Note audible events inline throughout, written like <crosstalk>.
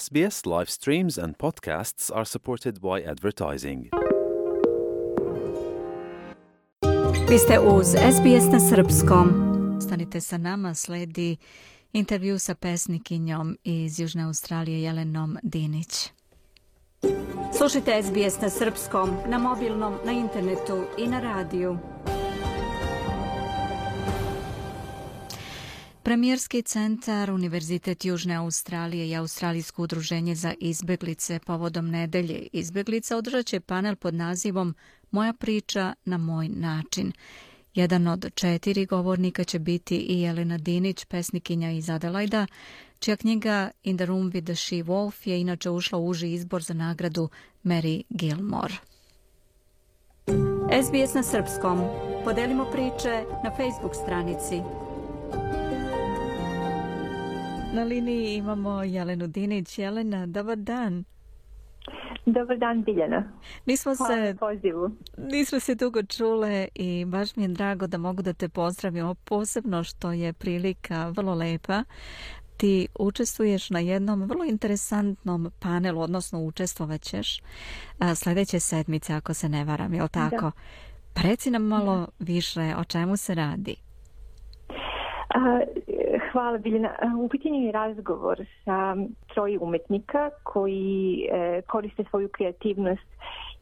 SBS live streams and podcasts are supported by advertising. Vi ste uz SBS na srpskom. Stanite sa nama, sledi intervju sa pesnikinjom iz Južne Australije Jelenom Dinić. Slušajte SBS na srpskom, na mobilnom, na internetu i na radiju. Premijerski centar, Univerzitet Južne Australije i Australijsko udruženje za izbjeglice povodom nedelje izbjeglica održat će panel pod nazivom Moja priča na moj način. Jedan od četiri govornika će biti i Jelena Dinić, pesnikinja iz Adelaida, čija knjiga In the Room with the She Wolf je inače ušla u uži izbor za nagradu Mary Gilmore. SBS na srpskom. Podelimo priče na Facebook stranici. Na liniji imamo Jelenu Dinić. Jelena, dobar dan. Dobar dan Biljana. Nismo se, Nismo se dugo čule i baš mi je drago da mogu da te pozdravim, posebno što je prilika vrlo lepa. Ti učestvuješ na jednom vrlo interesantnom panelu, odnosno učestvovat ćeš sljedeće sedmice, ako se ne varam, je tako? Da. Reci nam malo više o čemu se radi. Hvala Biljana. U pitanju je razgovor sa troji umetnika koji e, koriste svoju kreativnost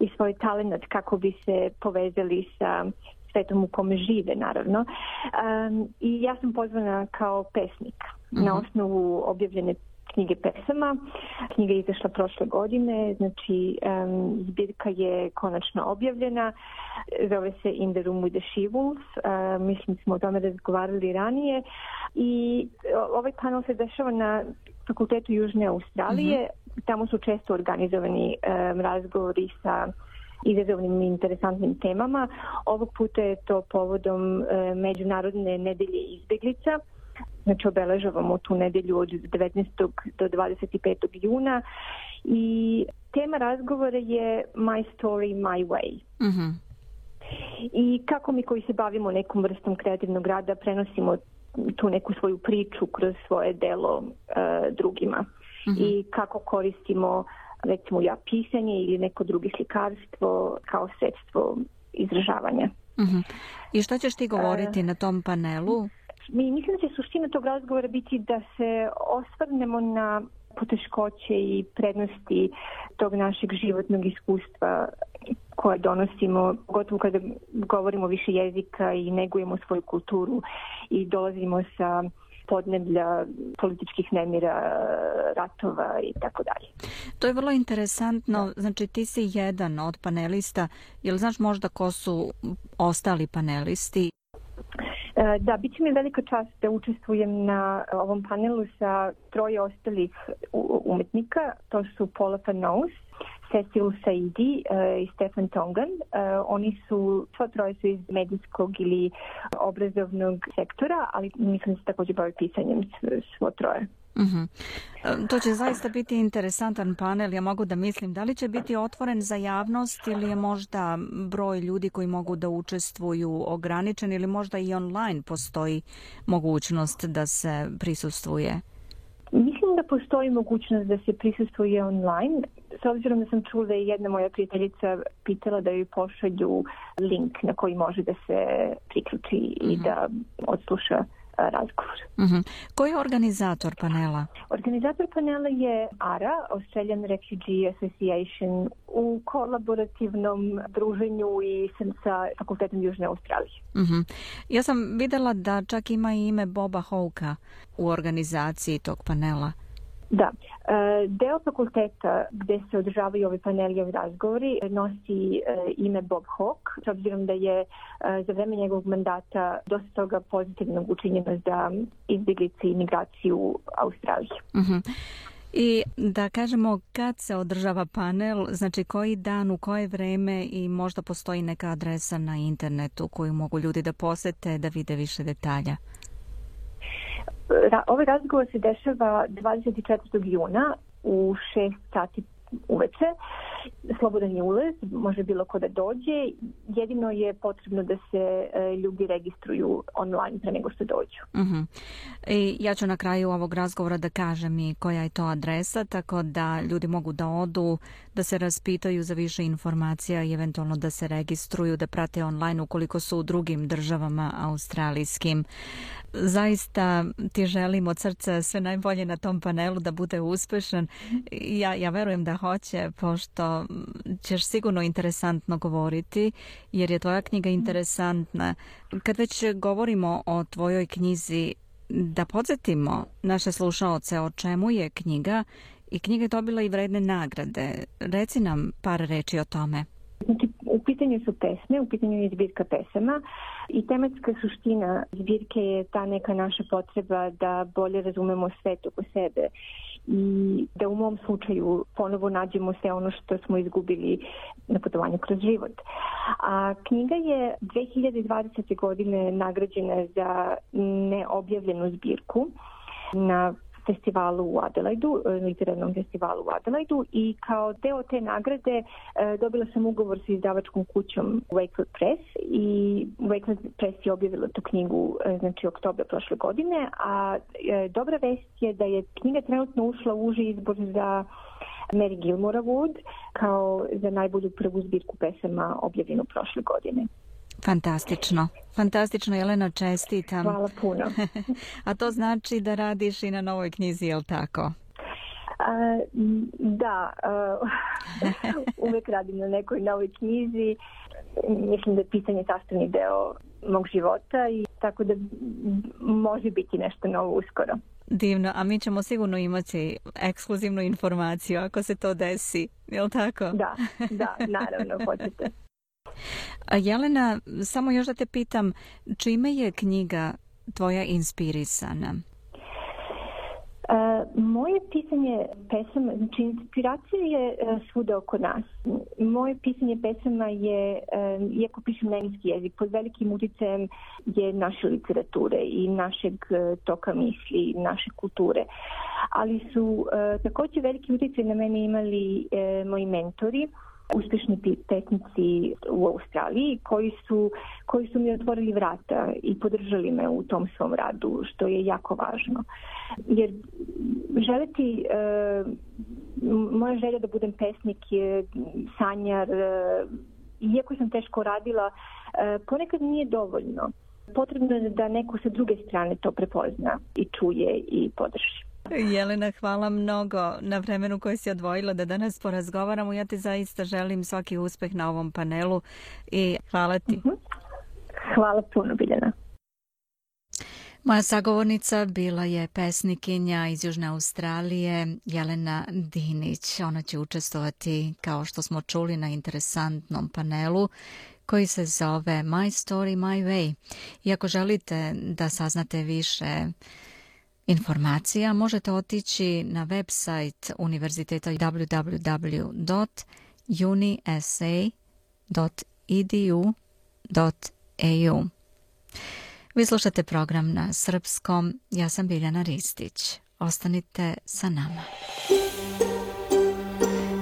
i svoj talent kako bi se povezali sa svetom u kome žive naravno. I ja sam pozvana kao pesnik na mhm. osnovu objavljene knjige pesama. Knjiga je izašla prošle godine, znači zbirka je konačno objavljena. Zove se In the Room with the She-Wolves. mislim smo o tome razgovarali ranije. I ovaj panel se dešava na fakultetu Južne Australije. Mhm. Tamo su često organizovani razgovori sa izazovnim i interesantnim temama. Ovog puta je to povodom Međunarodne nedelje izbjeglica znači obeležavamo tu nedjelju od 19. do 25. juna i tema razgovora je My Story, My Way. mm I kako mi koji se bavimo nekom vrstom kreativnog rada prenosimo tu neku svoju priču kroz svoje delo e, drugima mm-hmm. i kako koristimo recimo ja pisanje ili neko drugi slikarstvo kao sredstvo izražavanja. Mm-hmm. I što ćeš ti govoriti e, na tom panelu? Mi mislim da će suština tog razgovora biti da se osvrnemo na poteškoće i prednosti tog našeg životnog iskustva koje donosimo, pogotovo kada govorimo više jezika i negujemo svoju kulturu i dolazimo sa podneblja političkih nemira, ratova i tako dalje. To je vrlo interesantno. Znači ti si jedan od panelista. Jel znaš možda ko su ostali panelisti? E, da, bit će mi velika čast da učestvujem na ovom panelu sa troje ostalih umetnika. To su Paula Panous, Cecil Saidi e, i Stefan Tongan. E, oni su, sva troje su iz medijskog ili obrazovnog sektora, ali mislim se također bave pisanjem svo troje mm To će zaista biti interesantan panel, ja mogu da mislim. Da li će biti otvoren za javnost ili je možda broj ljudi koji mogu da učestvuju ograničen ili možda i online postoji mogućnost da se prisustvuje? Mislim da postoji mogućnost da se prisustvuje online. S obzirom da sam čula da jedna moja prijateljica pitala da joj pošalju link na koji može da se priključi i mhm. da odsluša E, razgovor. uh je organizator panela? Organizator panela je ARA, Australian Refugee Association, u kolaborativnom druženju i sam sa Fakultetom Južne Australije. Mhm. Ja sam vidjela da čak ima i ime Boba Houka u organizaciji tog panela. Da. E, deo fakulteta gde se održavaju ovi paneli ovi razgovori nosi e, ime Bob Hawke, s obzirom da je e, za vreme njegovog mandata dosta toga pozitivnog učinjeno za izbjeglice i migraciju u Australiji. Mhm. I da kažemo kad se održava panel, znači koji dan, u koje vreme i možda postoji neka adresa na internetu koju mogu ljudi da posete da vide više detalja ra, ovaj razgovor se dešava 24. juna u 6 sati uveče slobodan je ulaz, može bilo ko da dođe, jedino je potrebno da se e, ljudi registruju online pre nego što dođu. Mhm. I ja ću na kraju ovog razgovora da kažem i koja je to adresa, tako da ljudi mogu da odu, da se raspitaju za više informacija i eventualno da se registruju, da prate online ukoliko su u drugim državama australijskim. Zaista ti želim od srca sve najbolje na tom panelu da bude uspešan. Ja, ja verujem da hoće, pošto ćeš sigurno interesantno govoriti jer je tvoja knjiga mhm. interesantna. Kad već govorimo o tvojoj knjizi, da podsjetimo naše slušaoce o čemu je knjiga i knjiga je dobila i vredne nagrade. Reci nam par reći o tome. Znači, u pitanju su pesme, u pitanju je zbirka pesama i tematska suština zbirke je ta neka naša potreba da bolje razumemo svet oko sebe i da u mom slučaju ponovo nađemo sve ono što smo izgubili na putovanju kroz život. A knjiga je 2020. godine nagrađena za neobjavljenu zbirku na festivalu u Adelaidu, e, literarnom festivalu u Adelaidu i kao deo te nagrade e, dobila sam ugovor sa izdavačkom kućom Wakefield Press i Wakefield Press je objavila tu knjigu e, znači oktobra prošle godine, a dobra vest je da je knjiga trenutno ušla u uži izbor za Mary Gilmore Wood kao za najbolju prvu zbirku pesama objavljenu prošle godine. Fantastično. Fantastično, Jelena, čestitam. Hvala puno. <laughs> A to znači da radiš i na novoj knjizi, jel' tako? da, <laughs> uvijek radim na nekoj novoj knjizi. Mislim da je pisanje sastavni deo mog života i tako da može biti nešto novo uskoro. Divno, a mi ćemo sigurno imati ekskluzivnu informaciju ako se to desi, jel' tako? Da, da, naravno, hoćete. <laughs> Jelena, samo još da te pitam, čime je knjiga tvoja inspirisana? E, moje pisanje pesama, znači inspiracija je e, svuda oko nas. Moje pisanje pesama je, e, iako pišem na jezik, pod velikim utjecajem je naše literature i našeg toka misli, naše kulture. Ali su također veliki utjecaj na mene imali moji mentori, uspješni tehnici u Australiji koji su, koji su mi otvorili vrata i podržali me u tom svom radu, što je jako važno. Jer želiti, e, moja želja da budem pesnik je sanjar, e, iako sam teško radila, e, ponekad nije dovoljno. Potrebno je da neko sa druge strane to prepozna i čuje i podrži. Jelena, hvala mnogo na vremenu koje si odvojila da danas porazgovaramo. Ja ti zaista želim svaki uspeh na ovom panelu i hvala ti. Mhm. Hvala puno, Biljana. Moja sagovornica bila je pesnikinja iz Južne Australije Jelena Dinić. Ona će učestovati, kao što smo čuli, na interesantnom panelu koji se zove My Story, My Way. I ako želite da saznate više informacija možete otići na website univerziteta www.unisa.edu.au. Vi slušate program na srpskom. Ja sam Biljana Ristić. Ostanite sa nama.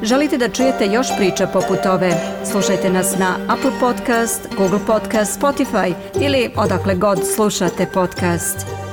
Želite da čujete još priča poput ove? Slušajte nas na Apple Podcast, Google Podcast, Spotify ili odakle god slušate podcast.